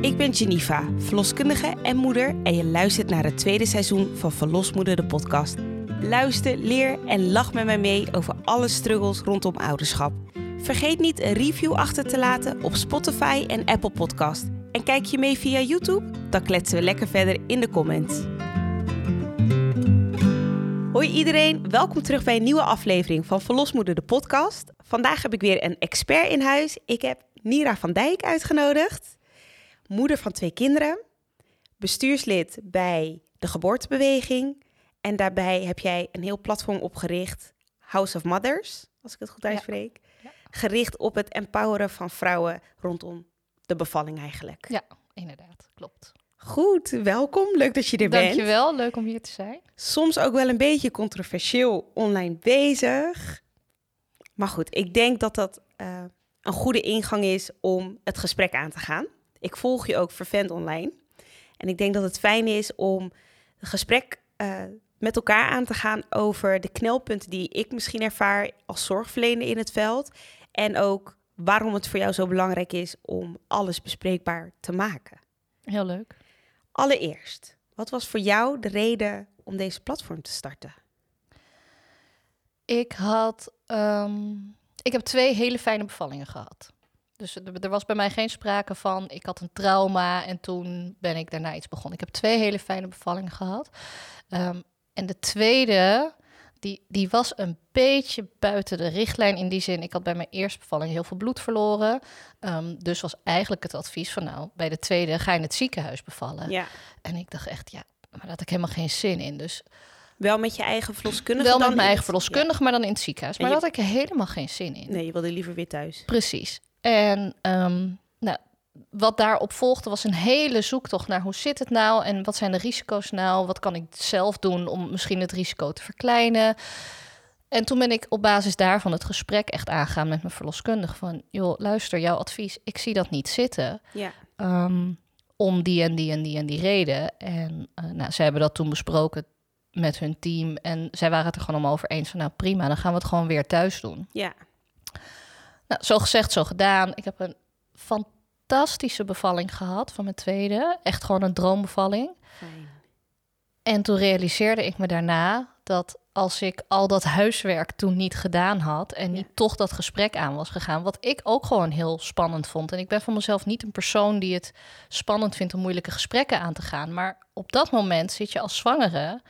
Ik ben Geneva, verloskundige en moeder en je luistert naar het tweede seizoen van Verlosmoeder de podcast. Luister, leer en lach met mij mee over alle struggles rondom ouderschap. Vergeet niet een review achter te laten op Spotify en Apple Podcast. En kijk je mee via YouTube? Dan kletsen we lekker verder in de comments. Hoi iedereen, welkom terug bij een nieuwe aflevering van Verlosmoeder de podcast. Vandaag heb ik weer een expert in huis. Ik heb Nira van Dijk uitgenodigd, moeder van twee kinderen, bestuurslid bij de geboortebeweging en daarbij heb jij een heel platform opgericht, House of Mothers, als ik het goed uitspreek. Ja. Gericht op het empoweren van vrouwen rondom de bevalling eigenlijk. Ja, inderdaad. Klopt. Goed, welkom. Leuk dat je er bent. Dankjewel. Leuk om hier te zijn. Soms ook wel een beetje controversieel online bezig. Maar goed, ik denk dat dat eh, een goede ingang is om het gesprek aan te gaan. Ik volg je ook vervent online. En ik denk dat het fijn is om het gesprek eh, met elkaar aan te gaan over de knelpunten die ik misschien ervaar als zorgverlener in het veld. En ook waarom het voor jou zo belangrijk is om alles bespreekbaar te maken. Heel leuk. Allereerst, wat was voor jou de reden om deze platform te starten? Ik had... ehm, ik heb twee hele fijne bevallingen gehad. Dus er was bij mij geen sprake van... ik had een trauma en toen ben ik daarna iets begonnen. Ik heb twee hele fijne bevallingen gehad. Ehm, en de tweede, die, die was een beetje buiten de richtlijn in die zin. Ik had bij mijn eerste bevalling heel veel bloed verloren. Ehm, dus was eigenlijk het advies van... nou, bij de tweede ga je in het ziekenhuis bevallen. Ja. En ik dacht echt, ja, maar daar had ik helemaal geen zin in. Dus Wel met je eigen verloskundige? wel met mijn eigen verloskundige, maar dan in het ziekenhuis. En Maar je- daar had ik helemaal geen zin in. Nee, je wilde liever weer thuis. Precies. En ehm, nou, wat daarop volgde was een hele zoektocht naar hoe zit het nou en wat zijn de risico's nou? Wat kan ik zelf doen om misschien het risico te verkleinen? En toen ben ik op basis daarvan het gesprek echt aangaan met mijn verloskundige van, joh, luister, jouw advies, ik zie dat niet zitten. Ja. Ehm, om die en die en die en die reden. En eh nou, zij hebben dat toen besproken met hun team. En zij waren het er gewoon om over eens van... nou prima, dan gaan we het gewoon weer thuis doen. Ja. Nou, zo gezegd, zo gedaan. Ik heb een fantastische bevalling gehad van mijn tweede. Echt gewoon een droombevalling. Fijn. En toen realiseerde ik me daarna dat als ik al dat huiswerk toen niet gedaan had en niet Ja. toch dat gesprek aan was gegaan, wat ik ook gewoon heel spannend vond. En ik ben van mezelf niet een persoon die het spannend vindt om moeilijke gesprekken aan te gaan. Maar op dat moment zit je als zwangere,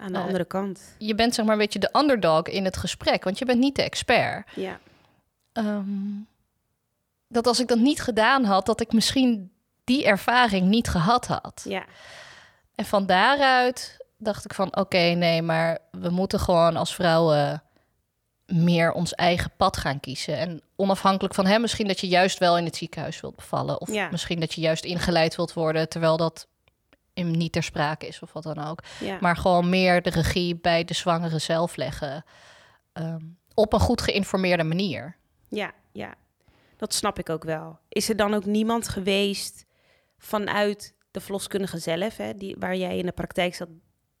Aan de Eh, andere kant. je bent zeg maar een beetje de underdog in het gesprek, want je bent niet de expert. Ja. Ehm, dat als ik dat niet gedaan had, dat ik misschien die ervaring niet gehad had. Ja. En van daaruit dacht ik van oké, nee, maar we moeten gewoon als vrouwen meer ons eigen pad gaan kiezen. En onafhankelijk van hem, misschien dat je juist wel in het ziekenhuis wilt bevallen. Of Ja. misschien dat je juist ingeleid wilt worden, terwijl dat in- niet ter sprake is of wat dan ook. Ja. Maar gewoon meer de regie bij de zwangere zelf leggen. ehm, op een goed geïnformeerde manier. Ja, ja. Dat snap ik ook wel. Is er dan ook niemand geweest vanuit de verloskundige zelf, hè, die, waar jij in de praktijk zat,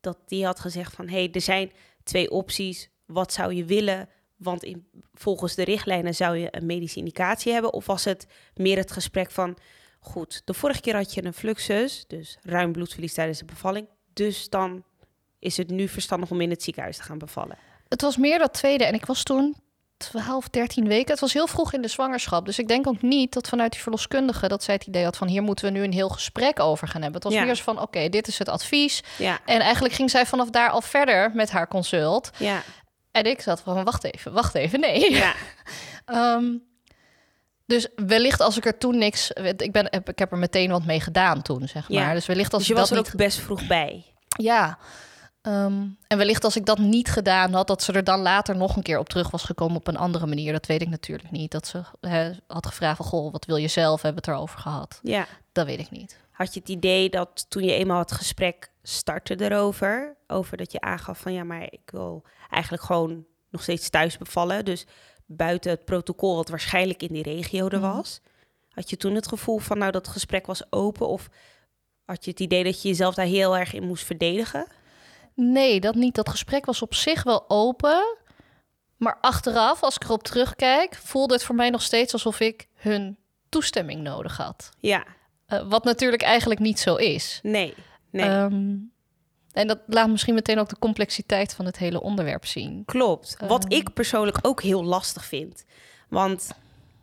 dat die had gezegd van, hé, hey, er zijn twee opties. Wat zou je willen? Want in, volgens de richtlijnen zou je een medische indicatie hebben. Of was het meer het gesprek van, goed, de vorige keer had je een fluxus, dus ruim bloedverlies tijdens de bevalling. Dus dan is het nu verstandig om in het ziekenhuis te gaan bevallen. Het was meer dat tweede. En ik was toen 12, 13 weken. Het was heel vroeg in de zwangerschap. Dus ik denk ook niet dat vanuit die verloskundige... dat zij het idee had van... hier moeten we nu een heel gesprek over gaan hebben. Het was Ja. meer zo van, oké, dit is het advies. Ja, En eigenlijk ging zij vanaf daar al verder met haar consult. ja, En ik zat van, wacht even, wacht even, nee. ja, Ehm, dus wellicht als ik er toen niks... Ik, ben, ik heb er meteen wat mee gedaan toen, zeg Ja. maar. Dus wellicht als dus je ik was dat er niet ook best vroeg bij. Ja. Ehm, en wellicht als ik dat niet gedaan had, dat ze er dan later nog een keer op terug was gekomen op een andere manier. Dat weet ik natuurlijk niet. Dat ze had gevraagd van, goh, wat wil je zelf? Hebben we het erover gehad? Ja. Dat weet ik niet. Had je het idee dat toen je eenmaal het gesprek startte erover, over dat je aangaf van ja, maar ik wil eigenlijk gewoon nog steeds thuis bevallen. Dus buiten het protocol wat waarschijnlijk in die regio er Mhm. was. Had je toen het gevoel van nou dat gesprek was open of had je het idee dat je jezelf daar heel erg in moest verdedigen? Nee, dat niet. Dat gesprek was op zich wel open. Maar achteraf, als ik erop terugkijk, voelde het voor mij nog steeds alsof ik hun toestemming nodig had. Ja, Eh, wat natuurlijk eigenlijk niet zo is. nee, nee. Ehm, en dat laat misschien meteen ook de complexiteit van het hele onderwerp zien. Klopt. Wat Ehm. ik persoonlijk ook heel lastig vind. Want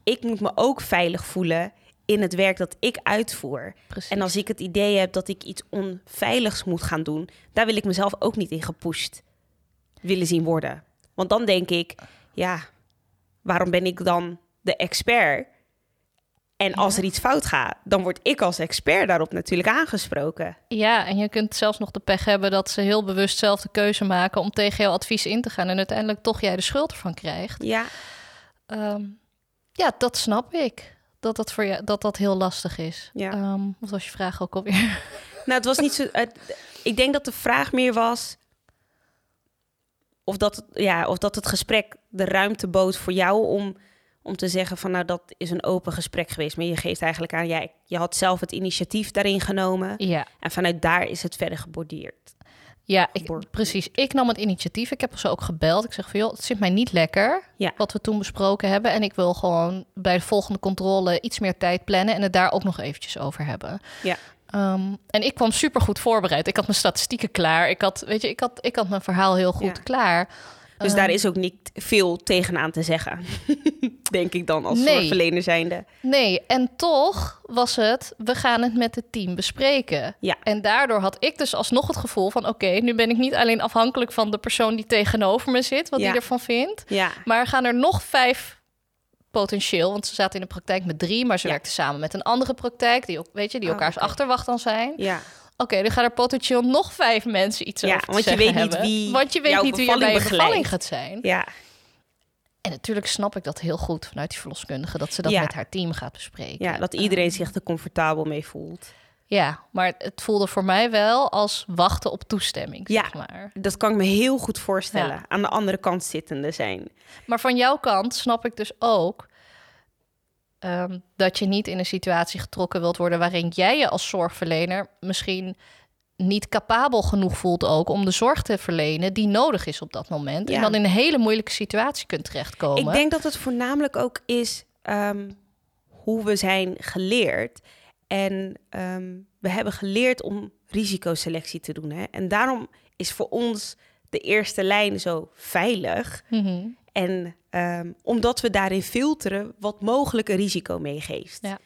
ik moet me ook veilig voelen in het werk dat ik uitvoer. Precies. En als ik het idee heb dat ik iets onveiligs moet gaan doen, daar wil ik mezelf ook niet in gepusht willen zien worden. Want dan denk ik, ja, waarom ben ik dan de expert? En als er iets fout gaat, dan word ik als expert daarop natuurlijk aangesproken. Ja, en je kunt zelfs nog de pech hebben dat ze heel bewust zelf de keuze maken om tegen jouw advies in te gaan en uiteindelijk toch jij de schuld ervan krijgt. Ja, Ehm, ja, dat snap ik. Dat dat voor je dat dat heel lastig is. Ja. Wat was je vraag ook alweer? Nou, het was niet zo. het- ik denk dat de vraag meer was. Of dat, het- ja, of dat het gesprek de ruimte bood voor jou om, om te zeggen van nou dat is een open gesprek geweest. Maar je geeft eigenlijk aan, jij, je had zelf het initiatief daarin genomen. Ja, En vanuit daar is het verder geborduurd. Ja ik, precies. Ik nam het initiatief. Ik heb ze ook gebeld. Ik zeg van joh, het zit mij niet lekker Ja. wat we toen besproken hebben. En ik wil gewoon bij de volgende controle iets meer tijd plannen en het daar ook nog eventjes over hebben. Ja. Ehm, en ik kwam super goed voorbereid. Ik had mijn statistieken klaar. Ik had, weet je, ik had, ik had mijn verhaal heel goed Ja. klaar. Dus Ehm, daar is ook niet veel tegenaan te zeggen. denk ik dan als Nee. zorgverlener zijnde. Nee, en toch was het, we gaan het met het team bespreken. Ja. En daardoor had ik dus alsnog het gevoel van... oké, nu ben ik niet alleen afhankelijk van de persoon die tegenover me zit... wat Ja. die ervan vindt, Ja, maar gaan er nog vijf potentieel... want ze zaten in de praktijk met drie... maar ze werkten samen met een andere praktijk... die, ook, weet je, die Oh, elkaars achterwacht dan zijn. ja. Oké, dan gaan er potentieel nog vijf mensen iets Ja, over want je weet niet hebben. wie Want je weet jouw niet wie er bij je bevalling gaat zijn. ja. En natuurlijk snap ik dat heel goed vanuit die verloskundige... dat ze dat Ja. met haar team gaat bespreken. ja, dat iedereen zich er comfortabel mee voelt. Ja, maar het voelde voor mij wel als wachten op toestemming, Ja. zeg maar. Dat kan ik me heel goed voorstellen. Ja. Aan de andere kant zittende zijn. Maar van jouw kant snap ik dus ook ehm, dat je niet in een situatie getrokken wilt worden waarin jij je als zorgverlener misschien niet capabel genoeg voelt ook om de zorg te verlenen die nodig is op dat moment. Ja. En dan in een hele moeilijke situatie kunt terechtkomen. Ik denk dat het voornamelijk ook is ehm, hoe we zijn geleerd. En ehm, we hebben geleerd om risicoselectie te doen. Hè? En daarom is voor ons de eerste lijn zo veilig. Mhm. En ehm, omdat we daarin filteren wat mogelijk een risico meegeeft. Ja.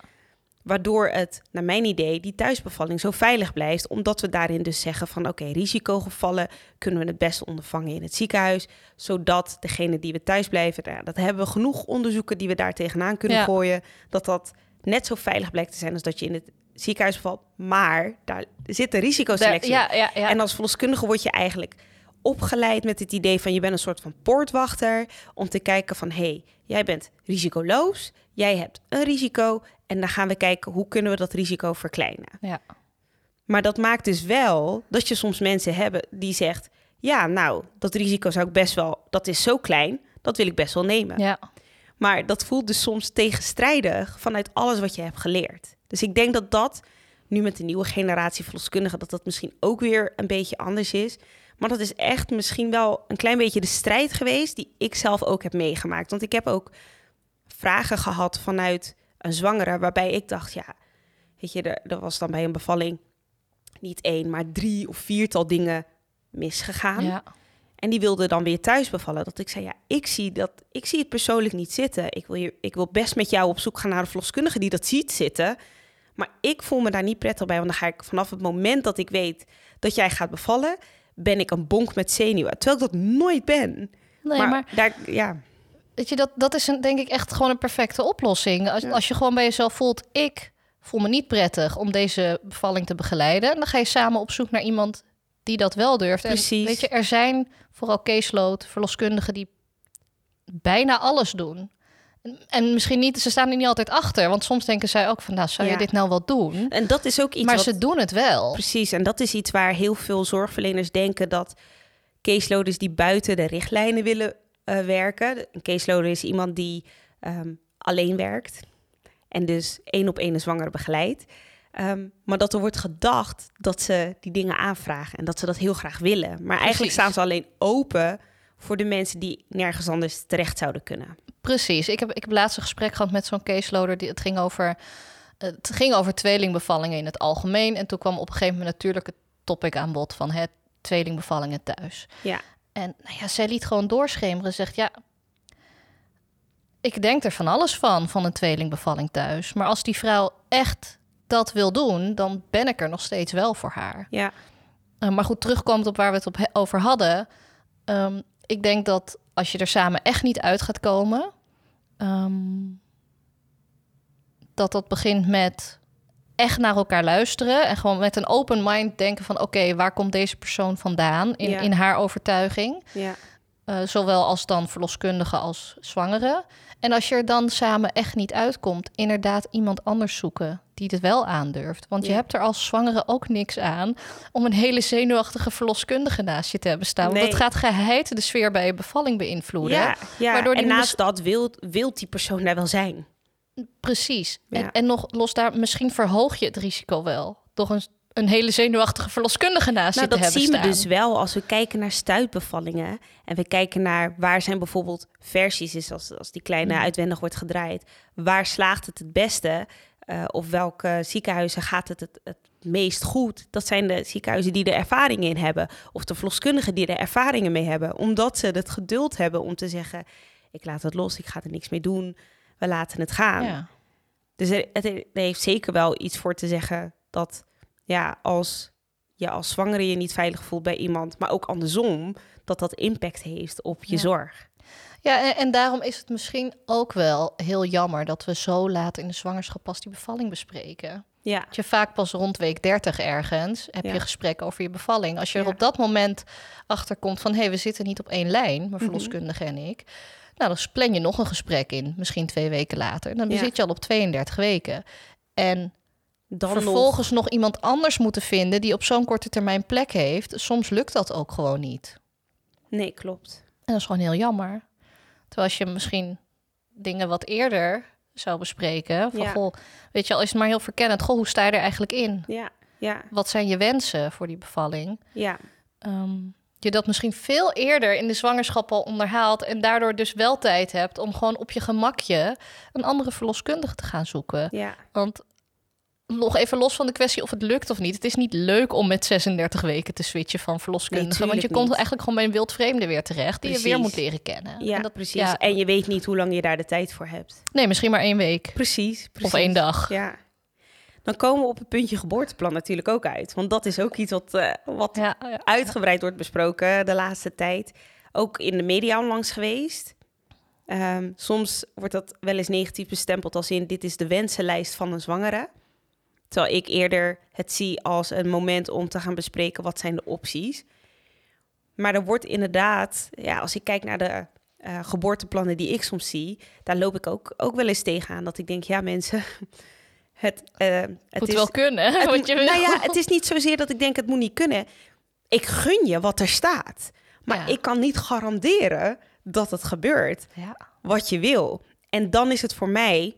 Waardoor het, naar mijn idee, die thuisbevalling zo veilig blijft. Omdat we daarin dus zeggen van oké, risicogevallen kunnen we het beste ondervangen in het ziekenhuis. Zodat degene die we thuis blijven, nou dat hebben we genoeg onderzoeken die we daar tegenaan kunnen Ja. gooien. Dat dat net zo veilig blijkt te zijn als dat je in het ziekenhuis bevalt. Maar daar zit een Daar- risicoselectie. ja. En als verloskundige word je eigenlijk opgeleid met het idee van je bent een soort van poortwachter om te kijken van hé, hey, jij bent risicoloos, jij hebt een risico en dan gaan we kijken hoe kunnen we dat risico verkleinen. ja. Maar dat maakt dus wel dat je soms mensen hebben die zegt ja, nou, dat risico zou ik best wel, dat is zo klein, dat wil ik best wel nemen. ja. Maar dat voelt dus soms tegenstrijdig vanuit alles wat je hebt geleerd. Dus ik denk dat dat nu met de nieuwe generatie verloskundigen, dat dat misschien ook weer een beetje anders is. Maar dat is echt misschien wel een klein beetje de strijd geweest die ik zelf ook heb meegemaakt. Want ik heb ook vragen gehad vanuit een zwangere waarbij ik dacht, ja, weet je, er, er was dan bij een bevalling niet één, maar drie of viertal dingen misgegaan. ja. En die wilde dan weer thuis bevallen. Dat ik zei, ja, ik zie, dat, ik zie het persoonlijk niet zitten. Ik wil, je, ik wil best met jou op zoek gaan naar een verloskundige die dat ziet zitten. Maar ik voel me daar niet prettig bij. Want dan ga ik vanaf het moment dat ik weet dat jij gaat bevallen... ben ik een bonk met zenuwen. Terwijl ik dat nooit ben. Nee, maar, daar, ja, Weet je, dat, dat is een, denk ik echt gewoon een perfecte oplossing. Als, Ja. als je gewoon bij jezelf voelt, ik voel me niet prettig om deze bevalling te begeleiden. Dan ga je samen op zoek naar iemand die dat wel durft. En Precies. weet je, er zijn vooral caseload, verloskundigen die bijna alles doen. En, en misschien niet, ze staan er niet altijd achter. Want soms denken zij ook van, nou, zou je Ja. dit nou wel doen? en dat is ook iets maar wat... ze doen het wel. Precies, en dat is iets waar heel veel zorgverleners denken dat caseloaders die buiten de richtlijnen willen eh, werken. Een caseloader is iemand die ehm, alleen werkt en dus één op één een zwangere begeleidt. Ehm, maar dat er wordt gedacht dat ze die dingen aanvragen en dat ze dat heel graag willen. Maar eigenlijk staan ze alleen open voor de mensen die nergens anders terecht zouden kunnen. Precies. Ik heb, ik heb laatst een gesprek gehad met zo'n caseloader. Die, het, ging over, het ging over tweelingbevallingen in het algemeen. En toen kwam op een gegeven moment natuurlijk het topic aan bod van het tweelingbevallingen thuis. Ja. En nou ja, zij liet gewoon doorschemeren. Zegt ja, ik denk er van alles van, van een tweelingbevalling thuis. Maar als die vrouw echt dat wil doen, dan ben ik er nog steeds wel voor haar. Ja. Uh, maar goed, terugkomend op waar we het op over hadden. Um, ik denk dat als je er samen echt niet uit gaat komen, um, dat dat begint met echt naar elkaar luisteren en gewoon met een open mind denken van oké, waar komt deze persoon vandaan in, Ja. in haar overtuiging? Ja. Uh, zowel als dan verloskundige als zwangere. En als je er dan samen echt niet uitkomt, inderdaad iemand anders zoeken die het wel aandurft. Want je hebt er als zwangere ook niks aan om een hele zenuwachtige verloskundige naast je te hebben staan. Want dat gaat geheid de sfeer bij je bevalling beïnvloeden. Ja, ja. Waardoor die en naast dat wil, wil die persoon daar wel zijn. Precies. Ja. En, en nog los daar, misschien verhoog je het risico wel. Toch een, een hele zenuwachtige verloskundige naast Nou, je te dat hebben zien we dus wel als we kijken naar stuitbevallingen. En we kijken naar waar zijn bijvoorbeeld versies is als, als die kleine Mm. uitwendig wordt gedraaid. Waar slaagt het het beste? Eh, of welke ziekenhuizen gaat het, het het meest goed? Dat zijn de ziekenhuizen die er ervaring in hebben. Of de verloskundigen die er ervaringen mee hebben. Omdat ze het geduld hebben om te zeggen... ik laat het los, ik ga er niks mee doen. We laten het gaan. Ja. Dus er, het er heeft zeker wel iets voor te zeggen dat ja, als je als zwangere je niet veilig voelt bij iemand, maar ook andersom, dat dat impact heeft op je Ja. zorg. Ja, en, en daarom is het misschien ook wel heel jammer dat we zo laat in de zwangerschap pas die bevalling bespreken. Ja, Dat je vaak pas rond week 30 ergens heb Ja. je gesprek over je bevalling. Als je er op dat moment achter komt van hé, hey, we zitten niet op één lijn, Mhm. mijn verloskundige en ik. Nou, dan plan je nog een gesprek in, misschien twee weken later. Dan zit je al op 32 weken. En dan vervolgens nog... iemand anders moeten vinden die op zo'n korte termijn plek heeft. Soms lukt dat ook gewoon niet. Nee, klopt. En dat is gewoon heel jammer. Terwijl als je misschien dingen wat eerder zou bespreken. Van, Ja. goh, weet je, al is het maar heel verkennend. Goh, hoe sta je er eigenlijk in? Ja, ja, Wat zijn je wensen voor die bevalling? ja, Ehm, je dat misschien veel eerder in de zwangerschap al onderhaalt... en daardoor dus wel tijd hebt om gewoon op je gemakje... een andere verloskundige te gaan zoeken. ja. Want nog even los van de kwestie of het lukt of niet. Het is niet leuk om met 36 weken te switchen van verloskundige. want je komt niet. eigenlijk gewoon bij een wildvreemde weer terecht... die je weer moet leren kennen. Ja, En dat, precies. ja, En je weet niet hoe lang je daar de tijd voor hebt. nee, misschien maar één week. Precies, precies. Of één dag. Ja. Dan komen we op het puntje geboorteplan natuurlijk ook uit. Want dat is ook iets wat, eh, wat Ja, ja. uitgebreid wordt besproken de laatste tijd. Ook in de media onlangs geweest. Ehm, soms wordt dat wel eens negatief bestempeld als in dit is de wensenlijst van een zwangere. Terwijl ik eerder het zie als een moment om te gaan bespreken wat zijn de opties. Maar er wordt inderdaad, ja, als ik kijk naar de eh, geboorteplannen die ik soms zie, daar loop ik ook, ook wel eens tegenaan. Dat ik denk, ja mensen, het, eh, het moet is, wel kunnen, het wat je wil. Nou ja, het is niet zozeer dat ik denk het moet niet kunnen. Ik gun je wat er staat. Maar Ja. ik kan niet garanderen dat het gebeurt Ja. wat je wil. En dan is het voor mij,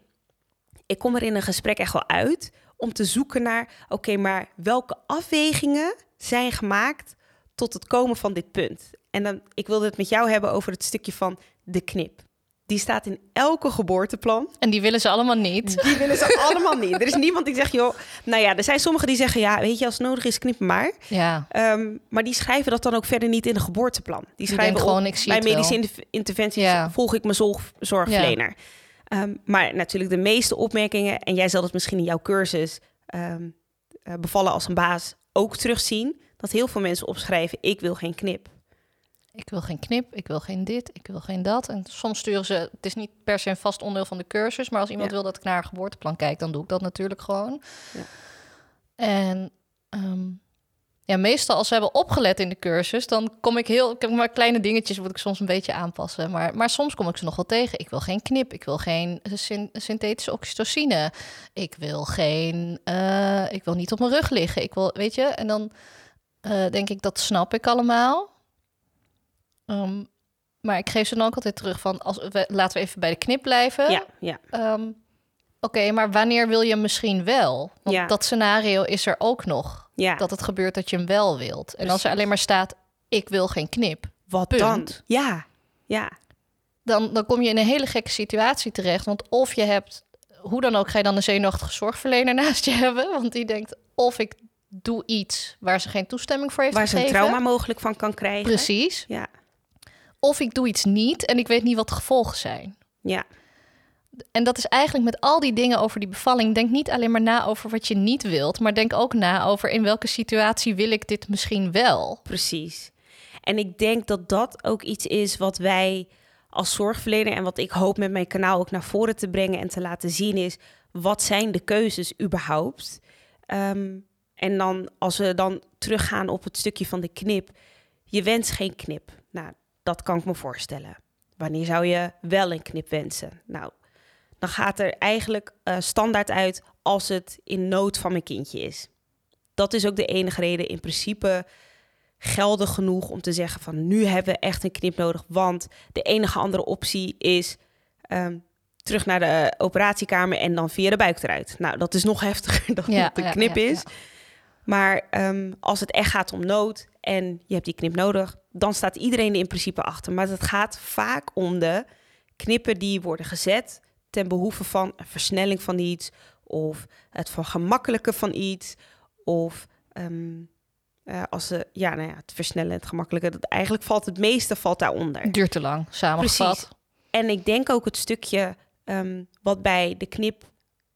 ik kom er in een gesprek echt wel uit om te zoeken naar, oké, maar welke afwegingen zijn gemaakt tot het komen van dit punt? En dan, ik wilde het met jou hebben over het stukje van de knip. Die staat in elke geboorteplan. En die willen ze allemaal niet. Die willen ze allemaal niet. Er is niemand die zegt, joh, nou ja, er zijn sommigen die zeggen, ja, weet je, als het nodig is, knip maar. Ja, Ehm, maar die schrijven dat dan ook verder niet in een geboorteplan. Die schrijven gewoon, op, ik zie bij wel. medische inter- interventies Ja. volg ik mijn zorg, zorgverlener. Ehm, maar natuurlijk de meeste opmerkingen, en jij zal het misschien in jouw cursus ehm, eh, bevallen als een baas ook terugzien, dat heel veel mensen opschrijven, ik wil geen knip. ik wil geen knip, ik wil geen dit, ik wil geen dat. En soms sturen ze, het is niet per se een vast onderdeel van de cursus, maar als iemand Ja. wil dat ik naar een geboorteplan kijk, dan doe ik dat natuurlijk gewoon. Ja. En ehm, ja, meestal als ze hebben opgelet in de cursus, dan kom ik heel, ik heb maar kleine dingetjes moet ik soms een beetje aanpassen. Maar, maar soms kom ik ze nog wel tegen. Ik wil geen knip, ik wil geen syn- synthetische oxytocine, ik wil geen, eh, ik wil niet op mijn rug liggen. Ik wil, weet je, en dan eh, denk ik dat snap ik allemaal. Ehm, maar ik geef ze dan ook altijd terug van, als we, laten we even bij de knip blijven. Ja, ja, Ehm, Oké, maar wanneer wil je misschien wel? Want Ja. dat scenario is er ook nog. Ja. Dat het gebeurt dat je hem wel wilt. En als er alleen maar staat, ik wil geen knip. wat Punt. dan? Ja, ja, Dan, dan kom je in een hele gekke situatie terecht. Want of je hebt, hoe dan ook, ga je dan een zenuwachtige zorgverlener naast je hebben. Want die denkt, of ik doe iets waar ze geen toestemming voor heeft waar ze een gegeven. trauma mogelijk van kan krijgen. Precies. Ja, Of ik doe iets niet en ik weet niet wat de gevolgen zijn. ja, En dat is eigenlijk met al die dingen over die bevalling. Denk niet alleen maar na over wat je niet wilt, maar denk ook na over in welke situatie wil ik dit misschien wel. precies. En ik denk dat dat ook iets is wat wij als zorgverlener en wat ik hoop met mijn kanaal ook naar voren te brengen en te laten zien is wat zijn de keuzes überhaupt. Ehm, en dan als we dan teruggaan op het stukje van de knip, je wenst geen knip. Nou, dat kan ik me voorstellen. Wanneer zou je wel een knip wensen? Nou, dan gaat er eigenlijk eh, standaard uit als het in nood van mijn kindje is. Dat is ook de enige reden in principe geldig genoeg om te zeggen van nu hebben we echt een knip nodig, want de enige andere optie is ehm, terug naar de operatiekamer en dan via de buik eruit. Nou, dat is nog heftiger dan Ja, dat de knip ja, is. Maar ehm, als het echt gaat om nood en je hebt die knip nodig, dan staat iedereen er in principe achter. Maar het gaat vaak om de knippen die worden gezet ten behoeve van een versnelling van iets of het vergemakkelijken van iets of ehm, eh, als ze ja, nou ja, het versnellen, het gemakkelijke, dat eigenlijk valt het meeste valt daaronder. Duurt te lang, samengevat. Precies. En ik denk ook het stukje ehm, wat bij de knip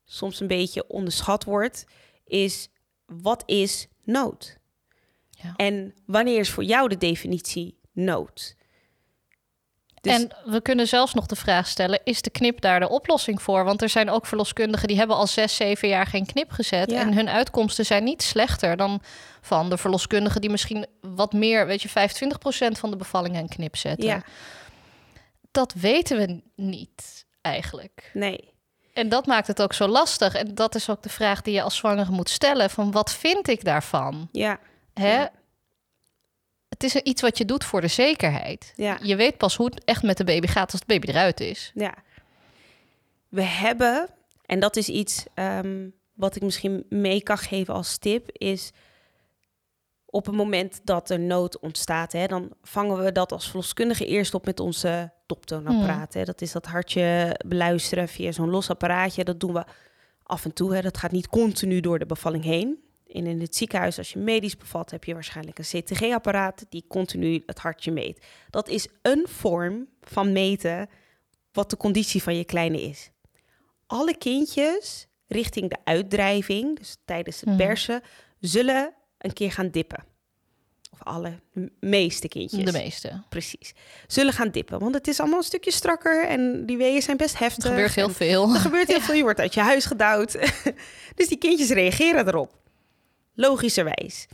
soms een beetje onderschat wordt, is wat is nood? Ja. En wanneer is voor jou de definitie nood? Dus- En we kunnen zelfs nog de vraag stellen: is de knip daar de oplossing voor? Want er zijn ook verloskundigen die hebben al zes, zeven jaar geen knip gezet. Ja. En hun uitkomsten zijn niet slechter dan van de verloskundigen die misschien wat meer, weet je, 25% van de bevallingen een knip zetten. Ja, Dat weten we niet eigenlijk. nee. En dat maakt het ook zo lastig. En dat is ook de vraag die je als zwangere moet stellen: van wat vind ik daarvan? Ja, Hè? Ja. Het is iets wat je doet voor de zekerheid. Ja. Je weet pas hoe het echt met de baby gaat als de baby eruit is. ja. We hebben, en dat is iets ehm, wat ik misschien mee kan geven als tip, is op het moment dat er nood ontstaat, hè, dan vangen we dat als verloskundige eerst op met onze toptoonapparaat. Hè. Dat is dat hartje beluisteren via zo'n los apparaatje. Dat doen we af en toe. Hè. Dat gaat niet continu door de bevalling heen. En in het ziekenhuis, als je medisch bevalt, heb je waarschijnlijk een CTG-apparaat die continu het hartje meet. Dat is een vorm van meten wat de conditie van je kleine is. Alle kindjes richting de uitdrijving, dus tijdens het Mhm. persen, zullen een keer gaan dippen. Of alle, meeste kindjes. De meeste. Precies. Zullen gaan dippen. Want het is allemaal een stukje strakker en die weeën zijn best heftig. Er gebeurt heel veel. Er gebeurt heel veel. Je wordt uit je huis gedouwd. dus die kindjes reageren erop. Logischerwijs.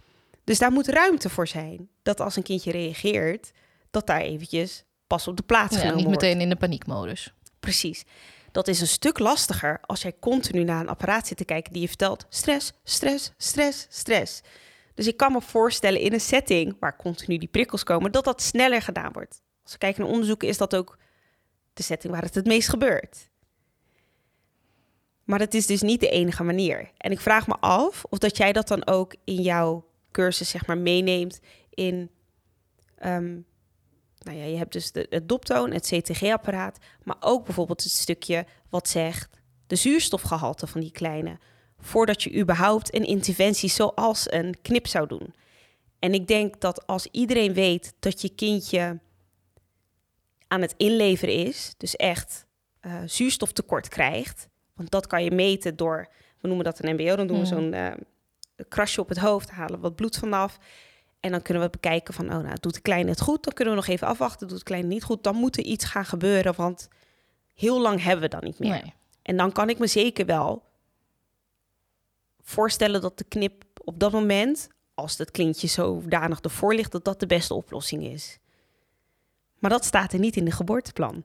Dus daar moet ruimte voor zijn. Dat als een kindje reageert, dat daar eventjes pas op de plaats Ja, genomen niet wordt. meteen in de paniekmodus. Precies. Dat is een stuk lastiger als jij continu naar een apparaat zit te kijken die je vertelt stress, stress, stress, stress. Dus ik kan me voorstellen in een setting waar continu die prikkels komen, dat dat sneller gedaan wordt. Als we kijken naar onderzoeken is dat ook de setting waar het het meest gebeurt. Maar het is dus niet de enige manier. En ik vraag me af of dat jij dat dan ook in jouw cursus zeg maar meeneemt in... ehm, nou ja, je hebt dus de, het doptoon, het CTG-apparaat, maar ook bijvoorbeeld het stukje wat zegt de zuurstofgehalte van die kleine, voordat je überhaupt een interventie zoals een knip zou doen. En ik denk dat als iedereen weet dat je kindje aan het inleveren is, dus echt eh, zuurstoftekort krijgt, want dat kan je meten door, we noemen dat een MBO, dan doen we Mhm. zo'n eh, krasje op het hoofd, halen wat bloed vanaf. En dan kunnen we bekijken van, oh nou, doet de kleine het goed? Dan kunnen we nog even afwachten. Doet de kleine niet goed? Dan moet er iets gaan gebeuren, want heel lang hebben we dan niet meer. Nee. En dan kan ik me zeker wel voorstellen dat de knip op dat moment, als het kindje zodanig ervoor ligt, dat dat de beste oplossing is. Maar dat staat er niet in de geboorteplan.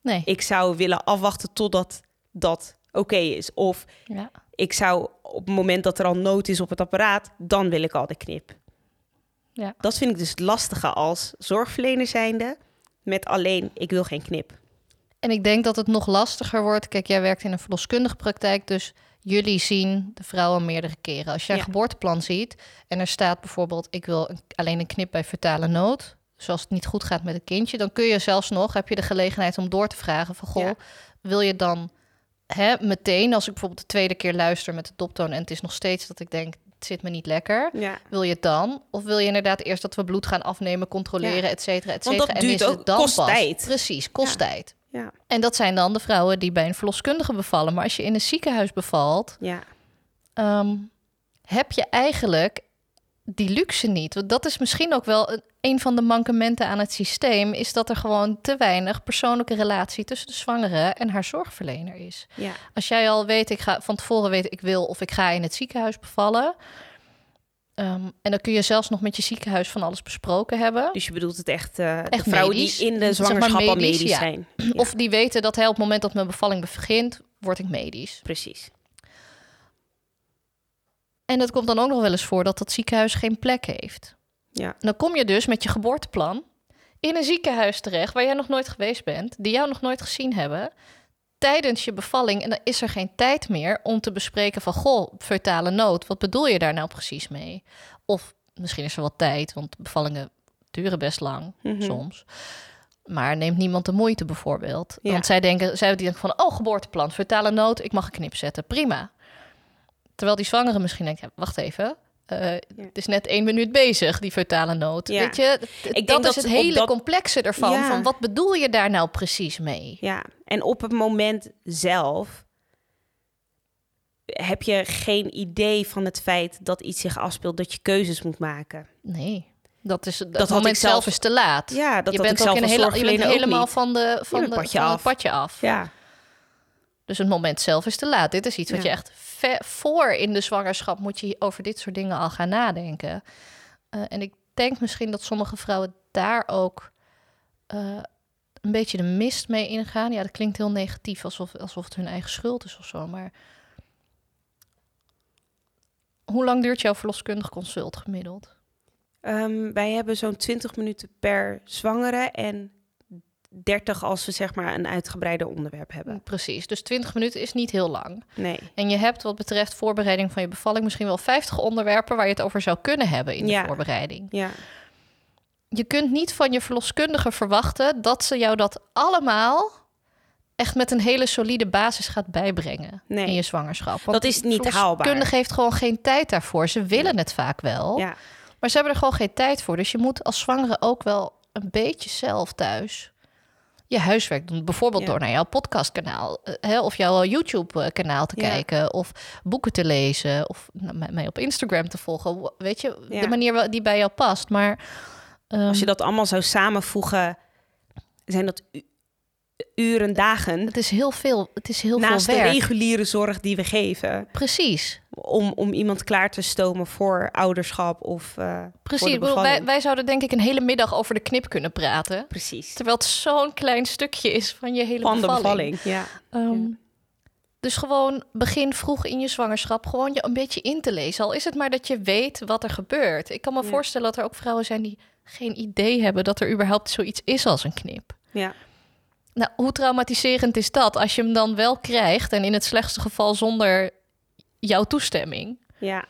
nee. Ik zou willen afwachten totdat dat oké is. Of Ja. ik zou op het moment dat er al nood is op het apparaat, dan wil ik al de knip. Ja. Dat vind ik dus het lastige als zorgverlener zijnde, met alleen ik wil geen knip. En ik denk dat het nog lastiger wordt. Kijk, jij werkt in een verloskundige praktijk, dus jullie zien de vrouwen meerdere keren. Als je een Ja. geboorteplan ziet en er staat bijvoorbeeld: ik wil een- alleen een knip bij vertale nood, zoals het niet goed gaat met een kindje, dan kun je zelfs nog, heb je de gelegenheid om door te vragen van, goh, Ja. wil je dan hè, meteen, als ik bijvoorbeeld de tweede keer luister met de doptoon en het is nog steeds dat ik denk, het zit me niet lekker, Ja. wil je het dan? Of wil je inderdaad eerst dat we bloed gaan afnemen, controleren, Ja. et cetera, et cetera? en is het dan kost pas? tijd. Precies, kost Ja. tijd. Ja. En dat zijn dan de vrouwen die bij een verloskundige bevallen. Maar als je in een ziekenhuis bevalt, Ja. ehm, heb je eigenlijk die luxe niet. Want dat is misschien ook wel een, een van de mankementen aan het systeem... is dat er gewoon te weinig persoonlijke relatie... tussen de zwangere en haar zorgverlener is. Ja. Als jij al weet, ik ga van tevoren weten... ik wil of ik ga in het ziekenhuis bevallen... ehm, en dan kun je zelfs nog met je ziekenhuis van alles besproken hebben. Dus je bedoelt het echt, Echt de vrouwen medisch? die in de Zeg maar zwangerschap al medisch, medisch ja. zijn. Of die weten dat hij op het moment dat mijn bevalling begint... word ik medisch. Precies. En het komt dan ook nog wel eens voor dat dat ziekenhuis geen plek heeft. Ja. Dan kom je dus met je geboorteplan in een ziekenhuis terecht waar jij nog nooit geweest bent, die jou nog nooit gezien hebben, tijdens je bevalling. En dan is er geen tijd meer om te bespreken van, goh, feutale nood, wat bedoel je daar nou precies mee? Of misschien is er wel tijd, want bevallingen duren best lang Mhm. soms. Maar neemt niemand de moeite bijvoorbeeld. Ja. Want zij denken, zij denken van, oh, geboorteplan, feutale nood, ik mag een knip zetten, prima. Terwijl die zwangere misschien denkt, ja, wacht even, het is net één minuut bezig, die feutale nood. Ja. Weet je, denk dat, dat is het op hele dat- complexe ervan. Ja. Van wat bedoel je daar nou precies mee? Ja, en op het moment zelf heb je geen idee van het feit dat iets zich afspeelt, dat je keuzes moet maken. Nee, dat is dat, moment ik zelf- is te laat. Ja, dat je bent ik zelf ook in hele, je bent ook helemaal niet. van, de, van, de, van het af. Ja, Dus het moment zelf is te laat. Dit is iets wat Ja. je echt voor in de zwangerschap moet je over dit soort dingen al gaan nadenken. Eh, en ik denk misschien dat sommige vrouwen daar ook eh, een beetje de mist mee ingaan. Ja, dat klinkt heel negatief, alsof, alsof het hun eigen schuld is of zo. Maar hoe lang duurt jouw verloskundig consult gemiddeld? Ehm, wij hebben zo'n 20 minuten per zwangere en 30 als we zeg maar een uitgebreider onderwerp hebben. Precies, dus 20 minuten is niet heel lang. Nee. En je hebt wat betreft voorbereiding van je bevalling misschien wel 50 onderwerpen waar je het over zou kunnen hebben in de Ja. voorbereiding. Ja, Je kunt niet van je verloskundige verwachten dat ze jou dat allemaal echt met een hele solide basis gaat bijbrengen Nee. in je zwangerschap. Dat is niet De haalbaar. verloskundige heeft gewoon geen tijd daarvoor. Ze willen het vaak wel, ja, maar ze hebben er gewoon geen tijd voor. Dus je moet als zwangere ook wel een beetje zelf thuis je huiswerk doen. Bijvoorbeeld Ja. door naar jouw podcastkanaal eh, hè, of jouw YouTube-kanaal te Ja. kijken of boeken te lezen of nou, mij- op Instagram te volgen. Weet je, Ja. de manier die bij jou past. Maar ehm, als je dat allemaal zou samenvoegen, zijn dat uren, dagen het is heel veel. Het is heel naast veel de werk. reguliere zorg die we geven. Precies, Om, om iemand klaar te stomen voor ouderschap of eh, precies. voor de Ik bedoel, wij, wij zouden denk ik een hele middag over de knip kunnen praten. Precies. Terwijl het zo'n klein stukje is van je hele Van de bevalling. bevalling, ja. Ehm, Ja. Dus gewoon begin vroeg in je zwangerschap gewoon je een beetje in te lezen. Al is het maar dat je weet wat er gebeurt. Ik kan me Ja. voorstellen dat er ook vrouwen zijn die geen idee hebben dat er überhaupt zoiets is als een knip. Ja, Nou, hoe traumatiserend is dat als je hem dan wel krijgt en in het slechtste geval zonder jouw toestemming? ja,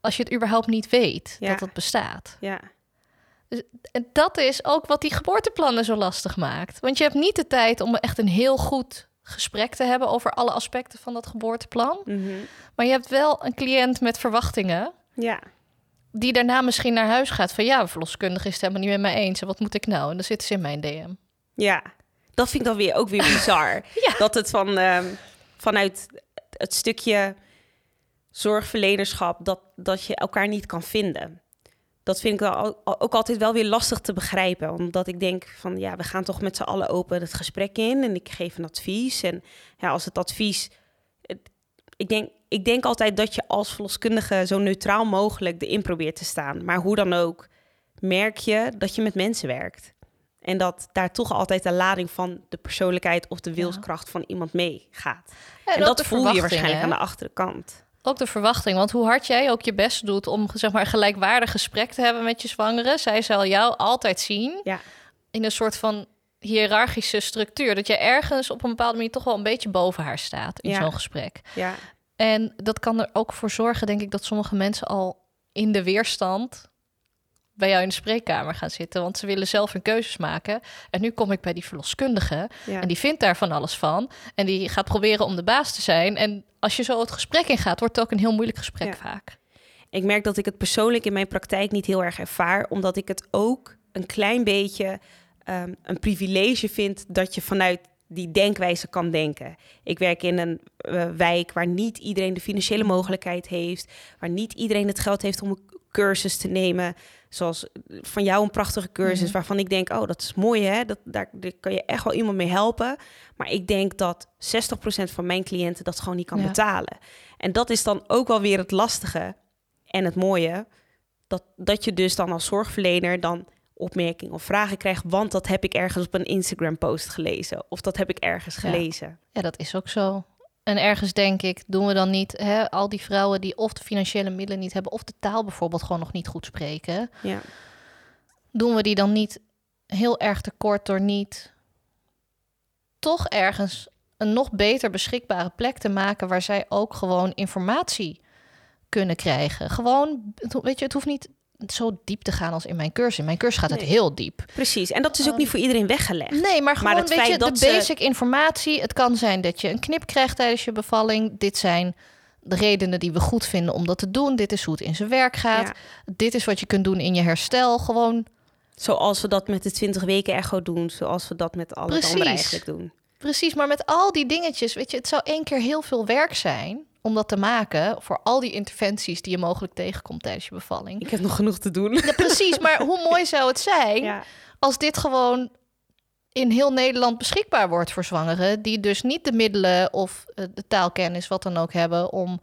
Als je het überhaupt niet weet Ja. dat het bestaat. ja. En dat is ook wat die geboorteplannen zo lastig maakt. Want je hebt niet de tijd om echt een heel goed gesprek te hebben over alle aspecten van dat geboorteplan. Mhm. Maar je hebt wel een cliënt met verwachtingen. Ja, Die daarna misschien naar huis gaat van ja, verloskundige is het helemaal niet met mij eens. En wat moet ik nou? En dan zitten ze in mijn DM. ja. Dat vind ik dan weer ook weer bizar. Ja. Dat het van, ehm, vanuit het stukje zorgverlenerschap, dat, dat je elkaar niet kan vinden. Dat vind ik dan ook altijd wel weer lastig te begrijpen. Omdat ik denk van ja, we gaan toch met z'n allen open het gesprek in. En ik geef een advies. En ja, als het advies. het- ik, denk, ik denk altijd dat je als verloskundige zo neutraal mogelijk erin probeert te staan. Maar hoe dan ook, merk je dat je met mensen werkt. En dat daar toch altijd de lading van de persoonlijkheid of de wilskracht van iemand meegaat. Ja, En, dat voel je waarschijnlijk hè? aan de achterkant. Ook de verwachting. Want hoe hard jij ook je best doet om zeg maar, een gelijkwaardig gesprek te hebben met je zwangere, zij zal jou altijd zien Ja. in een soort van hiërarchische structuur. Dat je ergens op een bepaalde manier toch wel een beetje boven haar staat in zo'n gesprek. Ja, En dat kan er ook voor zorgen, denk ik, dat sommige mensen al in de weerstand bij jou in de spreekkamer gaan zitten, want ze willen zelf hun keuzes maken. En nu kom ik bij die verloskundige Ja. en die vindt daar van alles van. En die gaat proberen om de baas te zijn. En als je zo het gesprek ingaat, wordt het ook een heel moeilijk gesprek Ja. vaak. Ik merk dat ik het persoonlijk in mijn praktijk niet heel erg ervaar, omdat ik het ook een klein beetje ehm, een privilege vind dat je vanuit die denkwijze kan denken. Ik werk in een eh, wijk waar niet iedereen de financiële mogelijkheid heeft, waar niet iedereen het geld heeft om een cursus te nemen, zoals van jou een prachtige cursus, Mhm. waarvan ik denk, oh, dat is mooi hè, dat, daar, daar kan je echt wel iemand mee helpen. Maar ik denk dat 60% van mijn cliënten dat gewoon niet kan Ja. betalen. En dat is dan ook wel weer het lastige en het mooie, dat, dat je dus dan als zorgverlener dan opmerkingen of vragen krijgt, want dat heb ik ergens op een Instagram-post gelezen of dat heb ik ergens Ja. gelezen. Ja, dat is ook zo. En ergens denk ik, doen we dan niet hè, al die vrouwen die of de financiële middelen niet hebben, of de taal bijvoorbeeld gewoon nog niet goed spreken, Ja, doen we die dan niet heel erg tekort door niet toch ergens een nog beter beschikbare plek te maken waar zij ook gewoon informatie kunnen krijgen. Gewoon, weet je, het hoeft niet zo diep te gaan als in mijn cursus. In mijn cursus gaat het Nee. heel diep. precies. En dat is ook niet voor iedereen weggelegd. Nee, maar gewoon weet je, de ze- basic informatie. Het kan zijn dat je een knip krijgt tijdens je bevalling. Dit zijn de redenen die we goed vinden om dat te doen. Dit is hoe het in zijn werk gaat. Ja. Dit is wat je kunt doen in je herstel. Gewoon Zoals we dat met de 20 weken echo doen, zoals we dat met al het Precies. andere eigenlijk doen. precies. Maar met al die dingetjes, weet je, het zou één keer heel veel werk zijn om dat te maken voor al die interventies die je mogelijk tegenkomt tijdens je bevalling. Ik heb nog genoeg te doen. Ja, precies, maar hoe mooi zou het zijn Ja, als dit gewoon in heel Nederland beschikbaar wordt voor zwangeren, die dus niet de middelen of eh, de taalkennis, wat dan ook hebben, om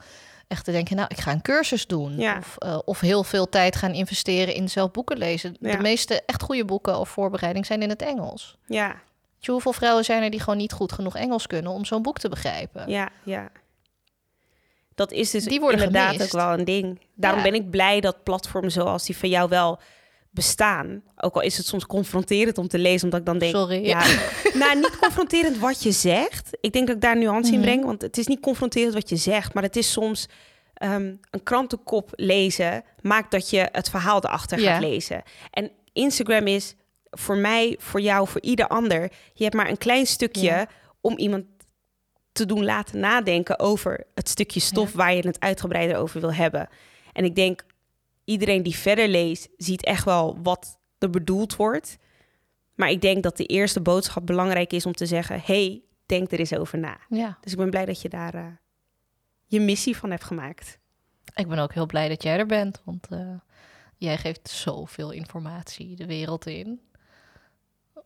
echt te denken, nou, ik ga een cursus doen. Ja. Of, eh, of heel veel tijd gaan investeren in zelf boeken lezen. Ja. De meeste echt goede boeken of voorbereiding zijn in het Engels. ja, je, hoeveel vrouwen zijn er die gewoon niet goed genoeg Engels kunnen om zo'n boek te begrijpen? ja, ja. Dat is dus Die worden inderdaad gemist. ook wel een ding. Daarom Ja. ben ik blij dat platformen zoals die van jou wel bestaan. Ook al is het soms confronterend om te lezen, omdat ik dan denk... Sorry. Ja, nou, niet confronterend wat je zegt. Ik denk dat ik daar nuance in Mhm. breng. Want het is niet confronterend wat je zegt. Maar het is soms ehm, een krantenkop lezen... maakt dat je het verhaal erachter Ja. gaat lezen. En Instagram is voor mij, voor jou, voor ieder ander... je hebt maar een klein stukje Ja. om iemand te doen laten nadenken... over het stukje stof waar je het uitgebreider over wil hebben. En ik denk, iedereen die verder leest... ziet echt wel wat er bedoeld wordt... Maar ik denk dat de eerste boodschap belangrijk is om te zeggen: hey, denk er eens over na. Ja. Dus ik ben blij dat je daar eh, je missie van hebt gemaakt. Ik ben ook heel blij dat jij er bent, want eh, jij geeft zoveel informatie de wereld in.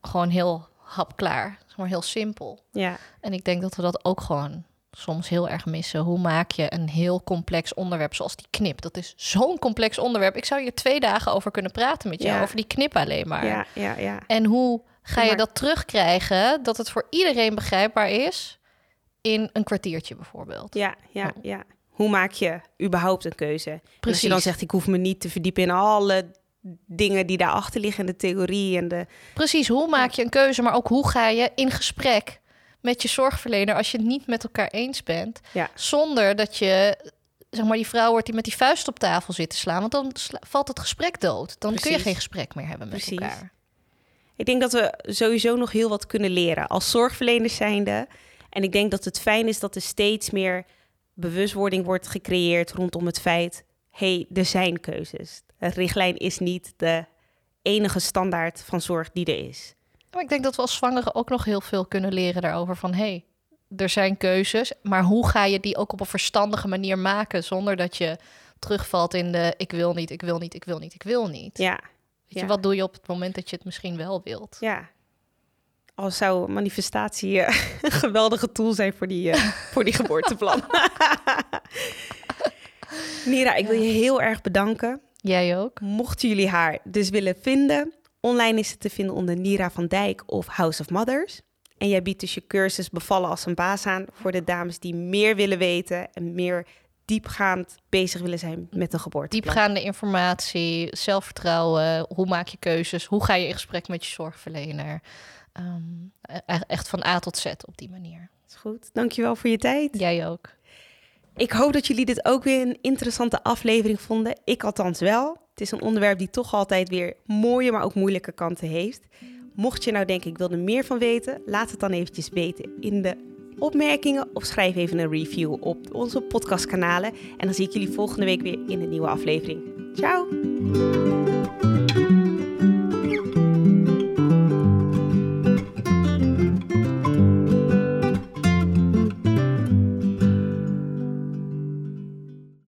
Gewoon heel hapklaar, zeg maar heel simpel. Ja, En ik denk dat we dat ook gewoon soms heel erg missen. Hoe maak je een heel complex onderwerp zoals die knip? Dat is zo'n complex onderwerp. Ik zou hier twee dagen over kunnen praten met jou, Ja. over die knip alleen maar. ja, ja, ja. En hoe ga je dat terugkrijgen dat het voor iedereen begrijpbaar is in een kwartiertje bijvoorbeeld? Ja, ja, ja. Hoe maak je überhaupt een keuze? Als Precies. je dan zegt: ik hoef me niet te verdiepen in alle dingen die daarachter liggen, en de theorie en de. Precies, hoe maak je een keuze, maar ook hoe ga je in gesprek met je zorgverlener als je het niet met elkaar eens bent, Ja. zonder dat je zeg maar die vrouw wordt die met die vuist op tafel zit te slaan, want dan sla- valt het gesprek dood. Dan kun je geen gesprek meer hebben met Precies. elkaar. Ik denk dat we sowieso nog heel wat kunnen leren als zorgverleners zijnde. En ik denk dat het fijn is dat er steeds meer bewustwording wordt gecreëerd rondom het feit: hey, er zijn keuzes. Een richtlijn is niet de enige standaard van zorg die er is. Maar ik denk dat we als zwangeren ook nog heel veel kunnen leren daarover van hé, hey, er zijn keuzes, maar hoe ga je die ook op een verstandige manier maken zonder dat je terugvalt in de ik wil niet, ik wil niet, ik wil niet, ik wil niet. Ja, Weet je, wat doe je op het moment dat je het misschien wel wilt? ja. Al zou manifestatie eh, een geweldige tool zijn voor die, eh, voor die geboorteplan. Nira, ik wil je heel erg bedanken. Jij ook? Mochten jullie haar dus willen vinden, online is het te vinden onder Nira van Dijk of House of Mothers. En jij biedt dus je cursus Bevallen als een baas aan voor de dames die meer willen weten en meer diepgaand bezig willen zijn met een geboorte. Diepgaande informatie, zelfvertrouwen, hoe maak je keuzes, hoe ga je in gesprek met je zorgverlener. Ehm, e- echt van A tot Z op die manier. Is goed. Dankjewel voor je tijd. Jij ook. Ik hoop dat jullie dit ook weer een interessante aflevering vonden. Ik althans wel. Het is een onderwerp die toch altijd weer mooie, maar ook moeilijke kanten heeft. Mocht je nou denken, ik wil er meer van weten, laat het dan eventjes weten in de opmerkingen of schrijf even een review op onze podcastkanalen. En dan zie ik jullie volgende week weer in een nieuwe aflevering. Ciao!